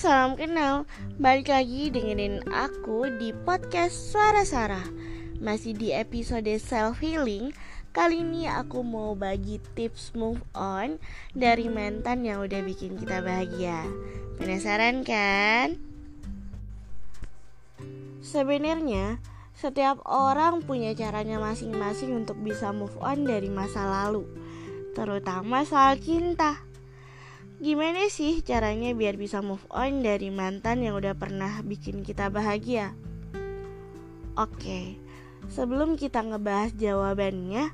salam kenal. Balik lagi dengerin aku di podcast Suara Sarah. Masih di episode self healing. Kali ini aku mau bagi tips move on dari mantan yang udah bikin kita bahagia. Penasaran kan? Sebenarnya setiap orang punya caranya masing-masing untuk bisa move on dari masa lalu, terutama soal cinta. Gimana sih caranya biar bisa move on dari mantan yang udah pernah bikin kita bahagia? Oke, sebelum kita ngebahas jawabannya,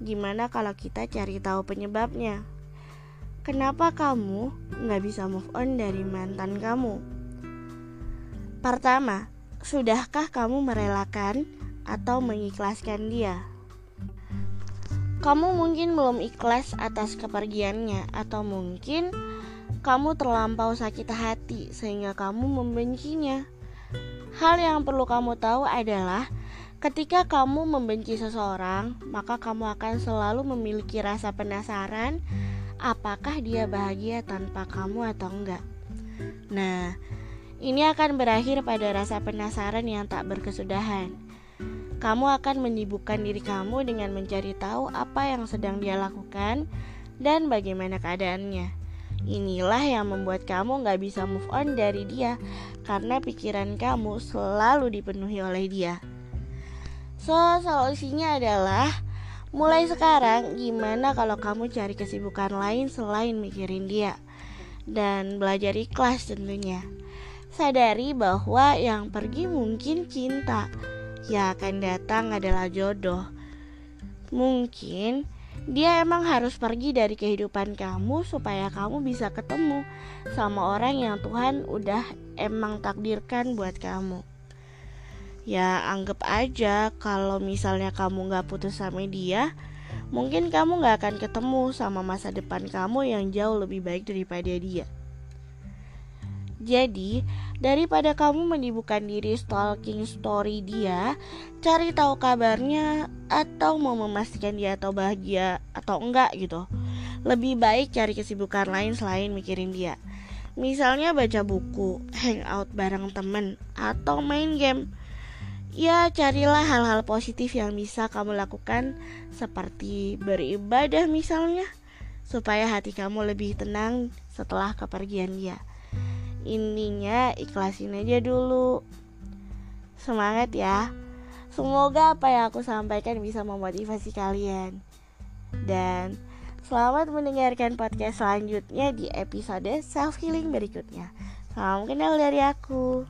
gimana kalau kita cari tahu penyebabnya? Kenapa kamu nggak bisa move on dari mantan kamu? Pertama, sudahkah kamu merelakan atau mengikhlaskan dia? Kamu mungkin belum ikhlas atas kepergiannya, atau mungkin kamu terlampau sakit hati sehingga kamu membencinya. Hal yang perlu kamu tahu adalah ketika kamu membenci seseorang, maka kamu akan selalu memiliki rasa penasaran apakah dia bahagia tanpa kamu atau enggak. Nah, ini akan berakhir pada rasa penasaran yang tak berkesudahan. Kamu akan menyibukkan diri kamu dengan mencari tahu apa yang sedang dia lakukan dan bagaimana keadaannya. Inilah yang membuat kamu gak bisa move on dari dia karena pikiran kamu selalu dipenuhi oleh dia. So, solusinya adalah mulai sekarang gimana kalau kamu cari kesibukan lain selain mikirin dia dan belajar ikhlas tentunya. Sadari bahwa yang pergi mungkin cinta, yang akan datang adalah jodoh. Mungkin dia emang harus pergi dari kehidupan kamu supaya kamu bisa ketemu sama orang yang Tuhan udah emang takdirkan buat kamu. Ya anggap aja kalau misalnya kamu gak putus sama dia, mungkin kamu gak akan ketemu sama masa depan kamu yang jauh lebih baik daripada dia. Jadi, daripada kamu menyibukkan diri stalking story dia, cari tahu kabarnya atau mau memastikan dia atau bahagia atau enggak gitu. Lebih baik cari kesibukan lain selain mikirin dia. Misalnya baca buku, hangout bareng temen, atau main game. Ya, carilah hal-hal positif yang bisa kamu lakukan seperti beribadah misalnya, supaya hati kamu lebih tenang setelah kepergian dia. Intinya ikhlasin aja dulu. Semangat ya. Semoga apa yang aku sampaikan bisa memotivasi kalian. Dan selamat mendengarkan podcast selanjutnya di episode self healing berikutnya. Salam kenal dari aku.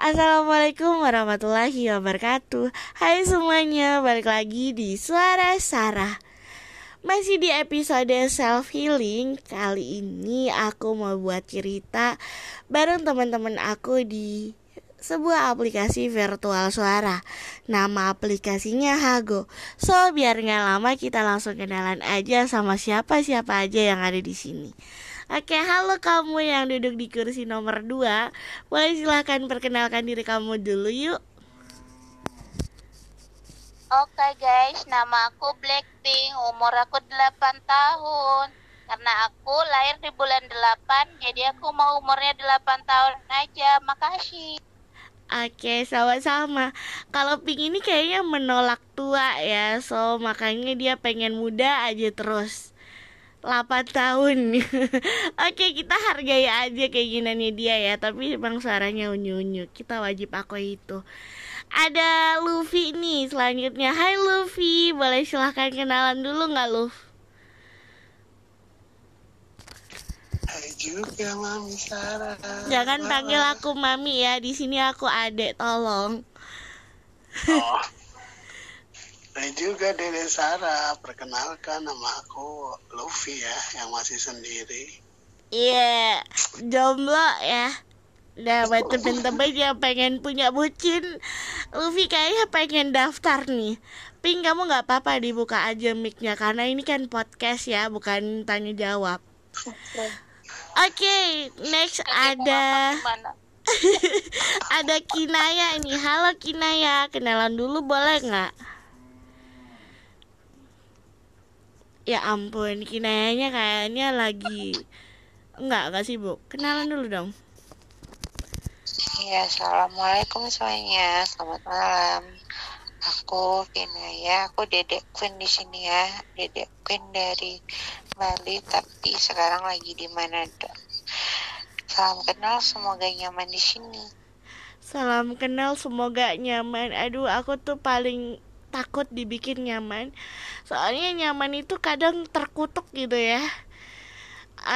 Assalamualaikum warahmatullahi wabarakatuh. Hai semuanya, balik lagi di Suara Sarah masih di episode self healing kali ini aku mau buat cerita bareng teman-teman aku di sebuah aplikasi virtual suara. Nama aplikasinya Hago. So biar nggak lama kita langsung kenalan aja sama siapa-siapa aja yang ada di sini. Oke, halo kamu yang duduk di kursi nomor 2 Boleh silahkan perkenalkan diri kamu dulu yuk Oke guys, nama aku Blackpink, umur aku 8 tahun. Karena aku lahir di bulan 8, jadi aku mau umurnya 8 tahun aja. Makasih. Oke, sama-sama. Kalau Pink ini kayaknya menolak tua ya, so makanya dia pengen muda aja terus. 8 tahun. Oke, kita hargai aja keinginannya dia ya, tapi emang suaranya unyu-unyu. Kita wajib aku itu ada Luffy nih selanjutnya. Hai Luffy boleh silahkan kenalan dulu nggak Luff? Hai juga Mami Sarah. Jangan panggil aku Mami ya di sini aku adek tolong. Oh. Hai juga Dede Sarah. Perkenalkan nama aku Luffy ya Yang masih sendiri. Iya yeah, Jomblo ya Nah buat temen-temen yang pengen punya bucin Luffy kayaknya pengen daftar nih. Pink kamu gak apa-apa dibuka aja micnya Karena ini kan podcast ya bukan tanya jawab. Oke okay, next ada Ada Kinaya ini Halo Kinaya. Kenalan dulu boleh gak? Ya ampun, kinayanya kayaknya lagi Enggak, enggak sibuk. Kenalan dulu dong Ya, assalamualaikum semuanya. Selamat malam. Aku Kinaya, aku Dedek Queen di sini ya. Dedek Queen dari Bali, tapi sekarang lagi di Manado. Salam kenal, semoga nyaman di sini. Salam kenal, semoga nyaman Aduh, aku tuh paling takut dibikin nyaman Soalnya nyaman itu kadang terkutuk gitu ya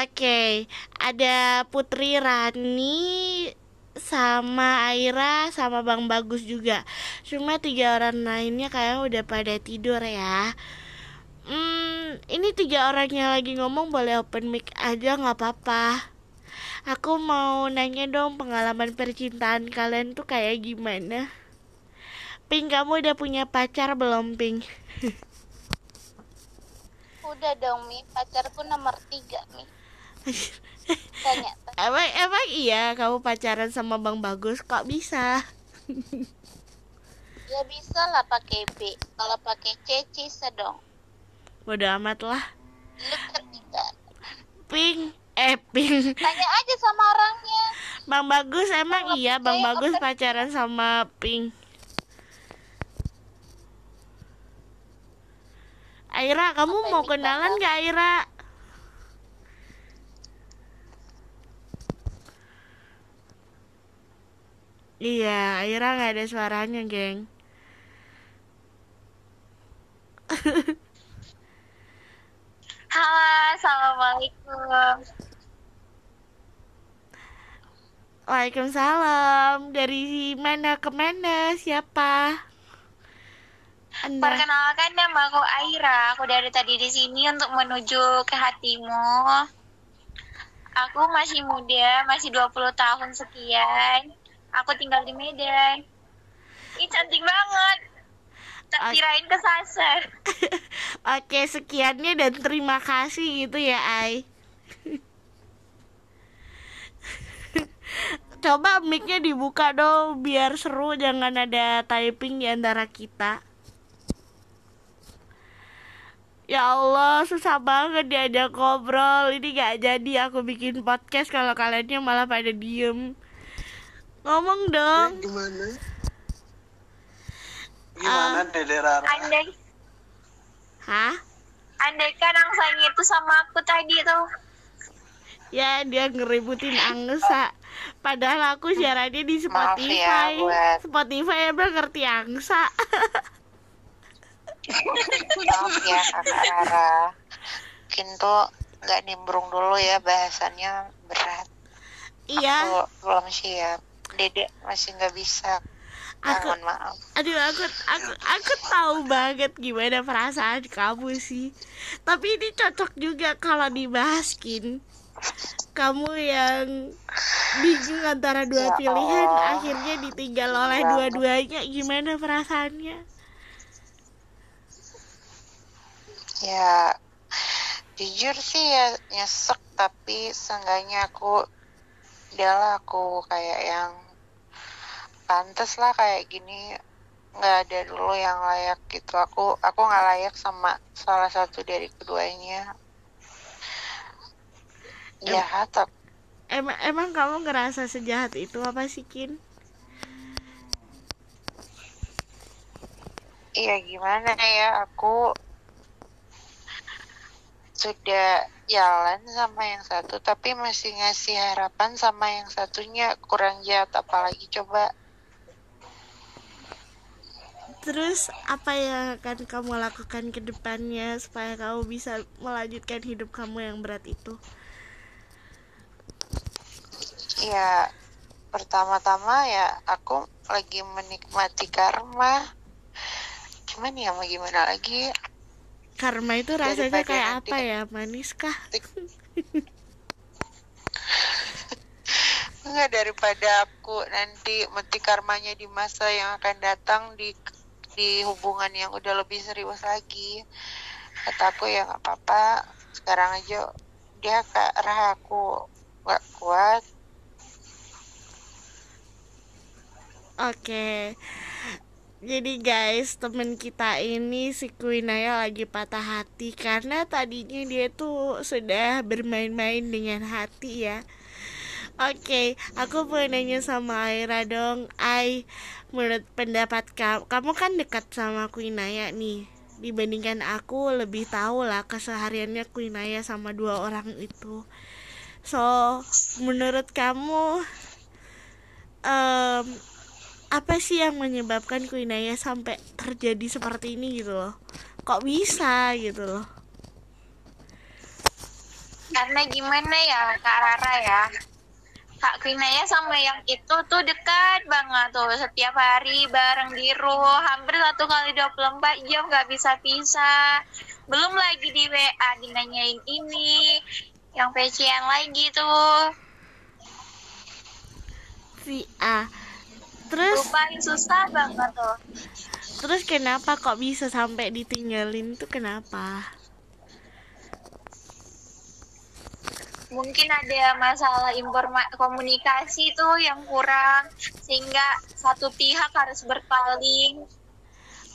Oke, ada Putri Rani sama Aira sama Bang Bagus juga. Cuma tiga orang lainnya kayaknya udah pada tidur ya. Hmm, ini tiga orangnya lagi ngomong boleh open mic aja nggak apa-apa. Aku mau nanya dong pengalaman percintaan kalian tuh kayak gimana? Pink, kamu udah punya pacar belum, Pink? Udah dong Mi, pacarku nomor tiga Mi. Tanya. Emang, emang iya kamu pacaran sama Bang Bagus? Kok bisa? Ya bisa lah pakai B. Kalau pakai C, bisa dong. Bodo amat lah. Pink, eh Pink. Tanya aja sama orangnya. Bang Bagus emang Kalau iya Bang Bagus pacaran sama Pink. Aira, kamu Open mau kenalan gak Aira? Iya, Aira nggak ada suaranya, geng. Halo, assalamualaikum. Waalaikumsalam. Dari mana ke mana? Siapa? Anda. Perkenalkan nama aku Aira. Aku dari tadi di sini untuk menuju ke hatimu. Aku masih muda, masih 20 tahun sekian. Aku tinggal di Medan. Ih, cantik banget. Tak kirain kesasar. Oke, sekiannya dan terima kasih gitu ya, Ai. Coba mic-nya dibuka dong biar seru jangan ada typing di antara kita. Ya Allah, susah banget diajak ngobrol. Ini gak jadi aku bikin podcast kalau kaliannya malah pada diem. Ngomong Ya, dong. gimana? Gimana Dede Rara? Andai, Hah? andaikan angsanya itu sama aku tadi tuh. Ya dia ngeributin angsa Padahal aku siarannya di Maaf ya, Spotify buat- Spotify emang ngerti angsa Maaf ya, kakak Rara. Mungkin tuh nggak nimbrung dulu ya, bahasannya berat. Iya Aku belum siap. Dedek masih nggak bisa. Aku Mohon maaf. Aduh aku aku aku tahu banget gimana perasaan kamu sih Tapi ini cocok juga kalau dibahas Kin Kamu yang bingung antara dua Ya pilihan Allah. Akhirnya ditinggal oleh Ya. dua-duanya Gimana perasaannya? Ya, jujur sih ya nyesek, tapi seenggaknya aku udahlah aku kayak yang pantas lah kayak gini. Nggak ada dulu yang layak gitu. Aku aku nggak layak sama salah satu dari keduanya. Ya tapi Emang, emang kamu ngerasa sejahat itu apa sih Kin? Iya gimana ya? Aku sudah jalan sama yang satu tapi masih ngasih harapan sama yang satunya. Kurang jahat apalagi coba Terus apa yang akan kamu lakukan ke depannya supaya kamu bisa melanjutkan hidup kamu yang berat itu? ya pertama-tama ya aku lagi menikmati karma cuman ya mau gimana lagi Karma itu rasanya Daripada kayak nanti apa ya? Manis kah? Enggak daripada aku nanti metik karmanya di masa yang akan datang di di hubungan yang udah lebih serius lagi. Kata aku ya nggak apa-apa. Sekarang aja dia ke arah aku nggak kuat. Oke. Jadi guys, temen kita ini si Quinaya lagi patah hati karena tadinya dia tuh sudah bermain-main dengan hati ya. Oke, aku mau nanya sama Aira dong. Ai, menurut pendapat kamu, kamu kan dekat sama Quinaya nih. Dibandingkan aku lebih tahu lah kesehariannya Quinaya sama dua orang itu. So, menurut kamu, um, apa sih yang menyebabkan Quinaya sampai terjadi seperti ini gitu loh kok bisa gitu loh karena gimana ya Kak Rara ya Kak Quinaya sama yang itu tuh dekat banget tuh. Setiap hari bareng di rumah hampir satu kali 24 jam gak bisa pisah belum lagi di WA dinanyain ini yang PC lagi tuh. Si A. Terus? Paling susah banget tuh. Terus kenapa kok bisa sampai ditinggalin tuh kenapa mungkin ada masalah informa komunikasi tuh yang kurang sehingga satu pihak harus berpaling.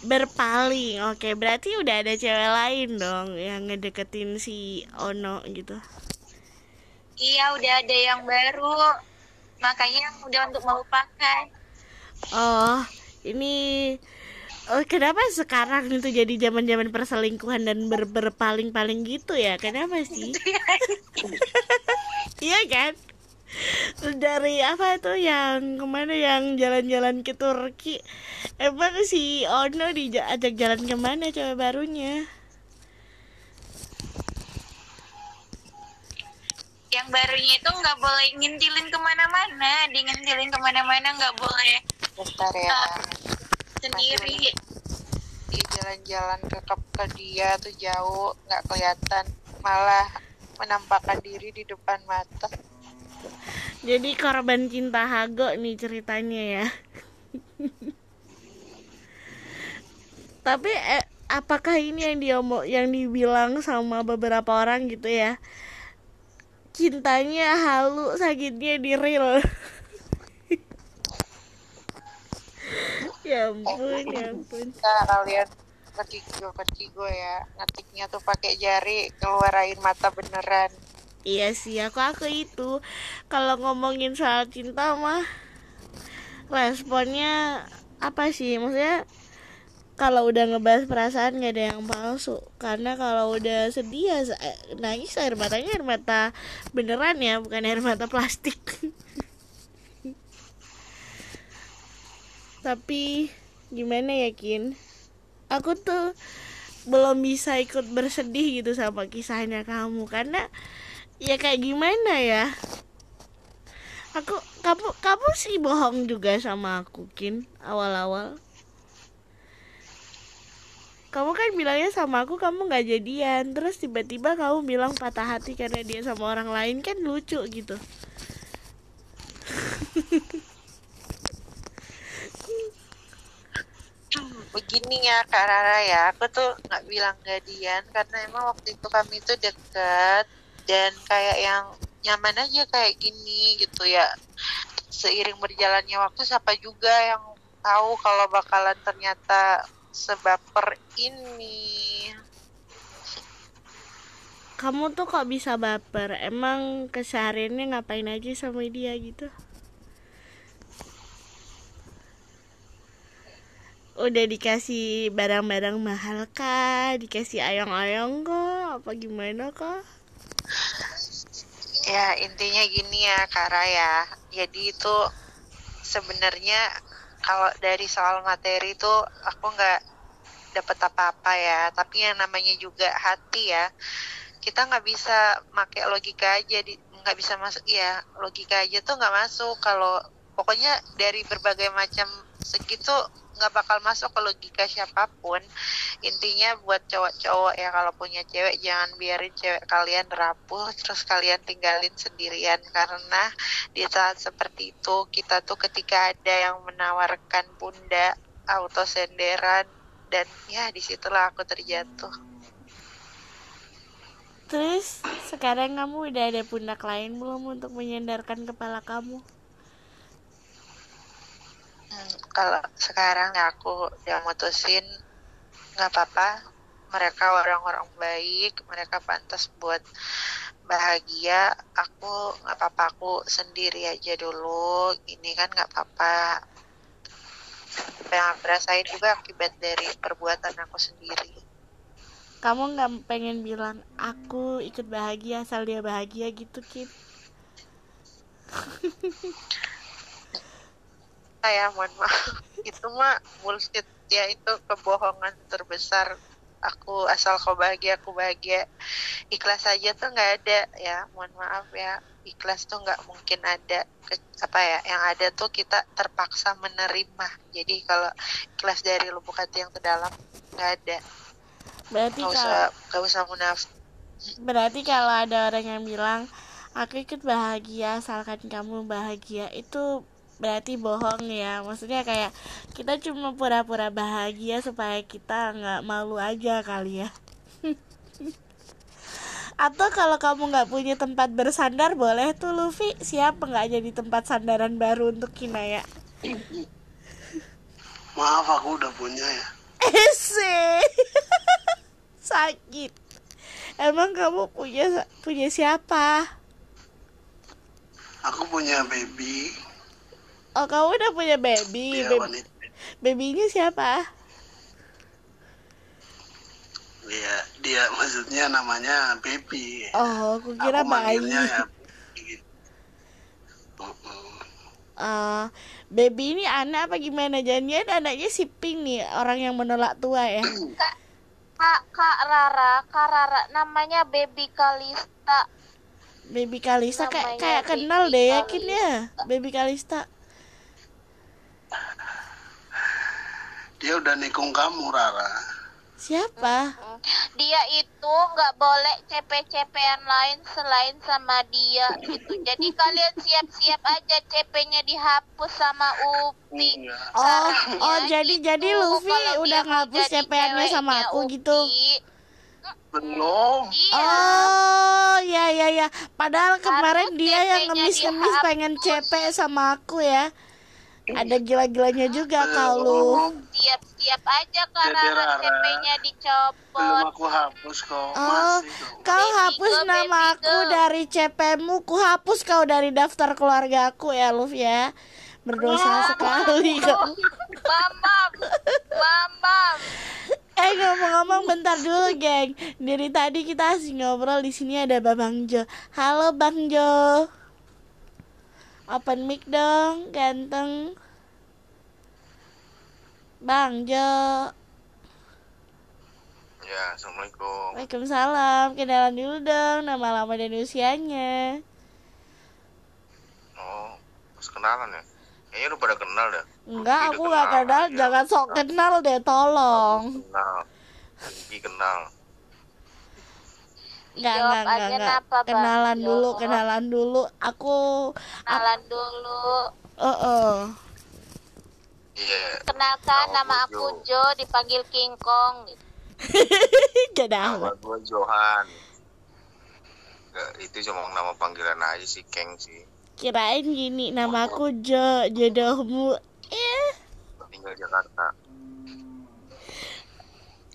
Berpaling oke. Berarti udah ada cewek lain dong yang ngedeketin si Ono gitu? Iya udah ada yang baru. Makanya udah untuk melupakan. Oh, ini oh, kenapa sekarang itu jadi zaman-zaman perselingkuhan dan ber berpaling-paling gitu ya? Kenapa sih? Iya kan? Dari apa tuh yang ke mana yang jalan-jalan ke Turki? Emang si Ono diajak jalan ke mana cewek barunya? yang barunya itu nggak boleh ngintilin ke mana-mana di ngintilin ke mana-mana nggak boleh bentar ya uh, sendiri. Dia jalan-jalan ke ke dia tuh jauh nggak kelihatan. Malah menampakkan diri di depan mata. Jadi korban cinta Hago nih ceritanya ya. Tapi eh, apakah ini yang dia yang dibilang sama beberapa orang gitu ya? Cintanya halu sakitnya di real ya ampun ya ampun. Nah, kalian ketigo ketigo ya. Ngetiknya tuh pakai jari keluar air mata beneran. Iya sih aku aku itu kalau ngomongin soal cinta mah responnya apa sih? Maksudnya kalau udah ngebahas perasaan gak ada yang palsu. Karena kalau udah sedih ya nangis air matanya air mata beneran ya bukan air mata plastik tapi gimana yakin aku tuh belum bisa ikut bersedih gitu sama kisahnya kamu. Karena ya kayak gimana ya? Aku kamu kamu sih bohong juga sama aku kin awal-awal. Kamu kan bilangnya sama aku kamu nggak jadian. Terus tiba-tiba kamu bilang patah hati karena dia sama orang lain. Kan lucu gitu begini ya Kak Rara ya. Aku tuh nggak bilang jadian karena emang waktu itu kami tuh deket dan kayak yang nyaman aja kayak gini gitu ya. Seiring berjalannya waktu siapa juga yang tahu kalau bakalan ternyata sebaper ini? Kamu tuh kok bisa baper? Emang kesehariannya ngapain aja sama dia gitu udah dikasih barang-barang mahal kah? Dikasih ayong-ayong kok apa gimana kok ya intinya gini ya Kara ya jadi itu sebenarnya kalau dari soal materi tuh aku nggak dapat apa-apa ya. Tapi yang namanya juga hati ya kita nggak bisa pakai logika aja di nggak bisa masuk ya logika aja tuh nggak masuk. Kalau pokoknya dari berbagai macam segitu nggak bakal masuk ke logika siapa pun. Intinya buat cowok-cowok ya kalau punya cewek jangan biarin cewek kalian rapuh terus kalian tinggalin sendirian. Karena di saat seperti itu kita tuh ketika ada yang menawarkan bunda auto senderan dan ya di situlah aku terjatuh. Terus sekarang kamu udah ada pundak lain belum untuk menyandarkan kepala kamu kalau sekarang ya aku yang mutusin nggak apa-apa. Mereka orang-orang baik mereka pantas buat bahagia. Aku nggak apa-apa aku sendiri aja dulu. Ini kan nggak apa-apa. Apa yang aku rasain juga akibat dari perbuatan aku sendiri. Kamu nggak pengen bilang aku ikut bahagia asal dia bahagia gitu Kip? saya mohon maaf. Itu mah bullshit. Ya itu kebohongan terbesar. Aku asal kau bahagia aku bahagia. Ikhlas aja tuh nggak ada ya. Mohon maaf ya. Ikhlas tuh nggak mungkin ada. Ke- apa ya yang ada tuh kita terpaksa menerima. Jadi kalau ikhlas dari lubuk hati yang terdalam nggak ada. Berarti kalau usah nggak usah munafik berarti kalau ada orang yang bilang aku ikut bahagia asalkan kamu bahagia itu berarti bohong ya. Maksudnya kayak kita cuma pura-pura bahagia supaya kita nggak malu aja kali ya. Atau kalau kamu nggak punya tempat bersandar boleh tuh Luffy. Siapa nggak jadi tempat sandaran baru untuk Kinaya Maaf aku udah punya ya. Ese sakit. Emang kamu punya punya siapa? Aku punya baby. Oh kamu udah punya baby. Dia Baby- babynya siapa? Dia dia maksudnya namanya baby. oh aku kira aku bayi. ya. Eh, baby ini anak apa gimana? Janjian anaknya si Pink nih orang yang menolak tua ya. Kak, Kak Rara, Kak Rara, namanya Baby Kalista. baby Kalista kayak kayak kenal deh yakin ya baby Kalista Dia udah nikung kamu Rara. siapa Dia itu nggak boleh CP-CPan lain selain sama dia gitu. Jadi kalian siap-siap aja CP-nya dihapus sama Upi. Enggak. oh Sarannya oh jadi gitu, jadi Luffy kalau udah ngapus jadi CPN-nya sama aku gitu Upi, Belum. Iya. Oh ya ya ya Padahal kemarin Harus dia yang ngemis-ngemis pengen CP sama aku ya Ada gila-gilanya juga lu Belum. Siap-siap aja Rara, CP-nya Belum dicopot. aku hapus kok. Oh, Masih dong. kau Baby hapus go, nama baby aku go. dari CP-mu Ku hapus kau dari daftar keluarga aku ya Luf ya Berdosa sekali kau Mamam, mamam. Eh ngomong-ngomong bentar dulu geng Dari tadi kita asik ngobrol di sini ada Babang Jo Halo Bang Jo Open mic dong ganteng Bang Jo Ya, assalamualaikum. Waalaikumsalam Kenalan dulu dong Nama lama dan usianya Oh, pas kenalan ya? Kayaknya udah pada kenal dah. Enggak aku gak kenal ya. Jangan sok kenal deh tolong Kenal. Rizky kenal. Enggak Jawab enggak enggak enggak Bang Kenalan Jo. dulu Kenalan dulu Aku Kenalan dulu. Oh oh Iya. Kenalkan Nama nama aku Jo. Jo dipanggil King Kong. Gak ada Nama gue Johan. Enggak, itu cuma nama panggilan aja sih, Keng sih. Kirain gini, namaku Jo, jodohmu. Eh, Tinggal Jakarta.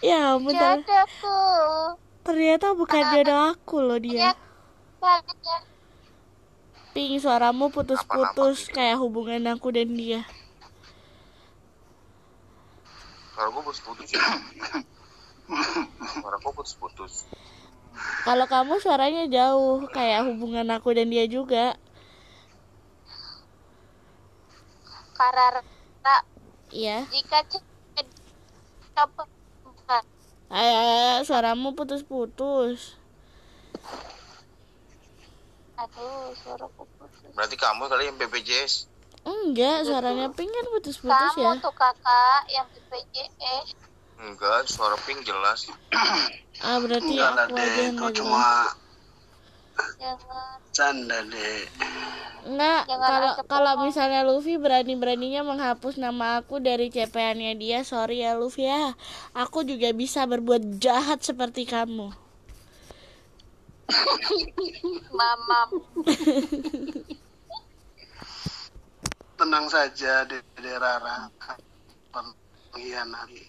ya ampun, ter- Jodohku. ternyata bukan jodoh aku loh dia. Banyak. Ping, suaramu putus-putus kayak hubungan aku dan dia. Kalau gue putus-putus ya. Suara gue putus-putus. Kalau kamu suaranya jauh, kayak hubungan aku dan dia juga. Karena Iya. jika Eh, suaramu putus-putus. aduh suaraku putus. Berarti kamu kali yang BPJS. Enggak, suaranya Ping kan putus-putus Kamu ya. tuh kakak yang BPJS. Enggak, suara pink jelas. Ah, berarti Enggak aku aja deh, yang kau gak cuma. Jangan. canda deh. Enggak, kalau kalau misalnya Luffy berani-beraninya menghapus nama aku dari CPN-nya dia, sorry ya Luffy ya. Aku juga bisa berbuat jahat seperti kamu. Mamam. Tenang saja, Dede Dede Rara pengkhianat iya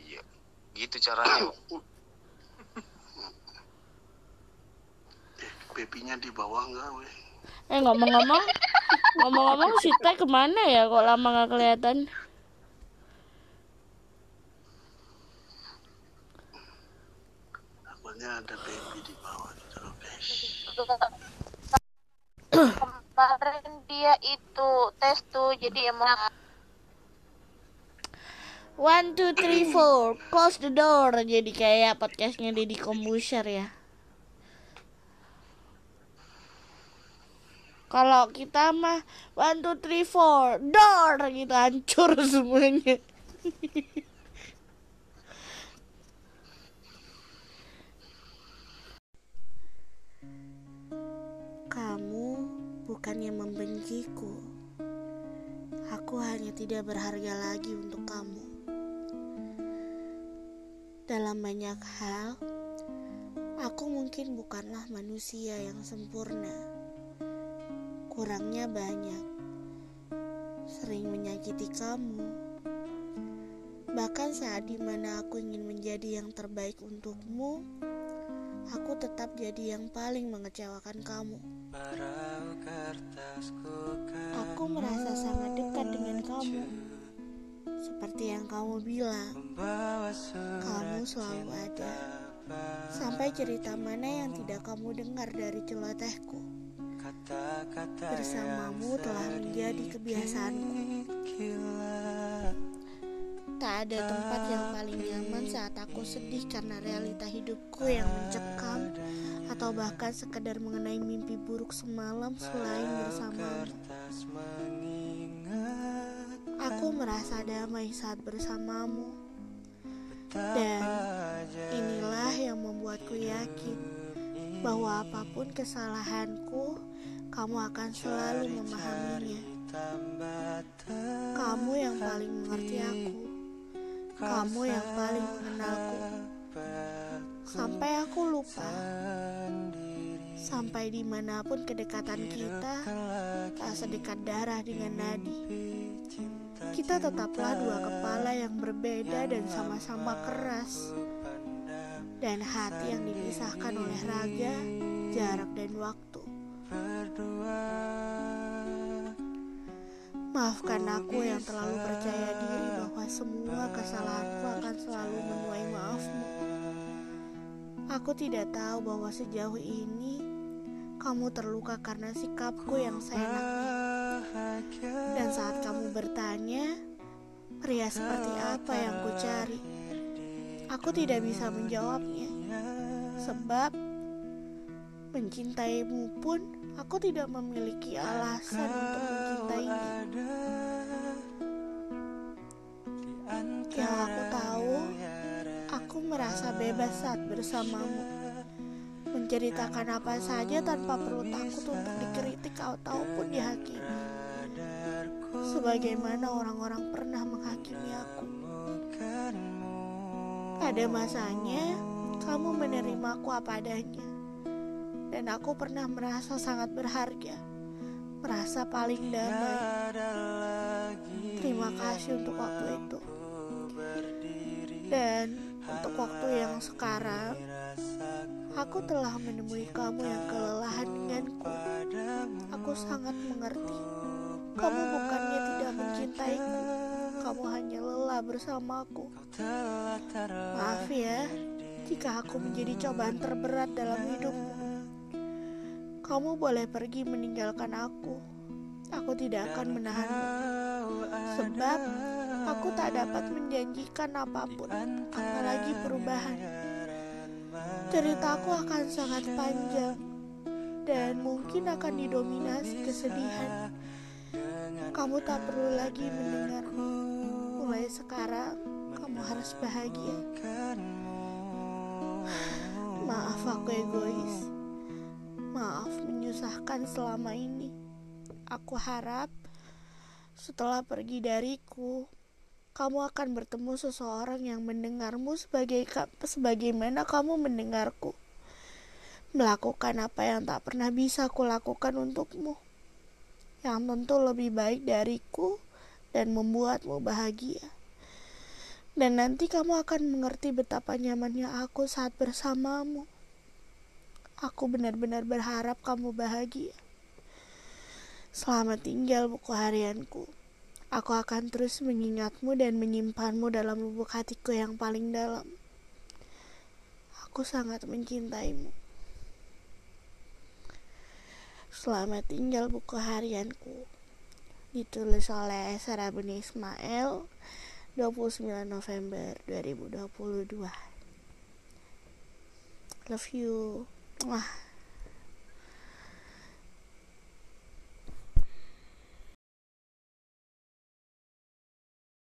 iya. Gitu caranya Bebinya di bawah enggak weh? Eh ngomong-ngomong, ngomong-ngomong si Teh ke mana ya? Kok lama nggak kelihatan? Takutnya ada baby di bawah gitu loh guys Kemarin dia itu tes tuh jadi emang One, two, three, four, close the door. Jadi kayak podcastnya Deddy Kombuser ya. Kalau kita mah one, two, three, four, door gitu hancur semuanya. Kamu bukannya membenciku. Aku hanya tidak berharga lagi untuk kamu. Dalam banyak hal, aku mungkin bukanlah manusia yang sempurna. Kurangnya banyak, sering menyakiti kamu. Bahkan saat di mana aku ingin menjadi yang terbaik untukmu, aku tetap jadi yang paling mengecewakan kamu. Aku merasa sangat dekat dengan kamu. Seperti yang kamu bilang, kamu selalu ada. Sampai cerita mana yang tidak kamu dengar dari celotehku. Bersamamu telah menjadi kebiasaanku. Ada tempat yang paling nyaman saat aku sedih karena realita hidupku yang mencekam atau bahkan sekedar mengenai mimpi buruk semalam selain bersamamu. Aku merasa damai saat bersamamu. Dan inilah yang membuatku yakin bahwa apa pun kesalahanku, kamu akan selalu memahaminya. Kamu yang paling mengerti aku. Kamu yang paling mengenalku. Sampai aku lupa. Sampai di mana pun kedekatan kita tak sedekat darah dengan nadi. Kita tetaplah dua kepala yang berbeda dan sama-sama keras. Dan hati yang dipisahkan oleh raga, jarak dan waktu. Maafkan aku yang terlalu percaya diri bahwa semua kesalahanku akan selalu menuai maafmu. Aku tidak tahu bahwa sejauh ini kamu terluka karena sikapku yang seenaknya. Dan saat kamu bertanya, pria seperti apa yang ku cari? Aku tidak bisa menjawabnya. Sebab mencintaimu pun aku tidak memiliki alasan untuk mencintainya. Yang aku tahu, aku merasa bebas saat bersamamu. Menceritakan apa saja tanpa perlu takut untuk dikritik ataupun dihakimi. Sebagaimana orang-orang pernah menghakimi aku. Pada masanya, kamu menerimaku apa adanya. Dan aku pernah merasa sangat berharga. Merasa paling damai. Terima kasih untuk waktu itu. Dan untuk waktu yang sekarang, aku telah menemui kamu yang kelelahan denganku. Aku sangat mengerti. Kamu bukannya tidak mencintaiku. Kamu hanya lelah bersamaku. Maaf ya, jika aku menjadi cobaan terberat dalam hidupmu. Kamu boleh pergi meninggalkan aku. Aku tidak akan menahanmu. Sebab aku tak dapat menjanjikan apa pun, apalagi perubahan. Ceritaku akan sangat panjang dan mungkin akan didominasi kesedihan. Kamu tak perlu lagi mendengarku. Mulai sekarang, kamu harus bahagia. Maaf aku egois. Maaf menyusahkan selama ini. Aku harap setelah pergi dariku, kamu akan bertemu seseorang yang mendengarmu sebagai sebagaimana kamu mendengarku. Melakukan apa yang tak pernah bisa kulakukan untukmu. yang tentu lebih baik dariku dan membuatmu bahagia. Dan nanti kamu akan mengerti betapa nyamannya aku saat bersamamu. Aku benar-benar berharap kamu bahagia. Selamat tinggal buku harianku. Aku akan terus mengingatmu dan menyimpanmu dalam lubuk hatiku yang paling dalam. Aku sangat mencintaimu. Selamat tinggal buku harianku. Ditulis oleh Sarah Buni Ismail 29 November 2022. Love you. 哇。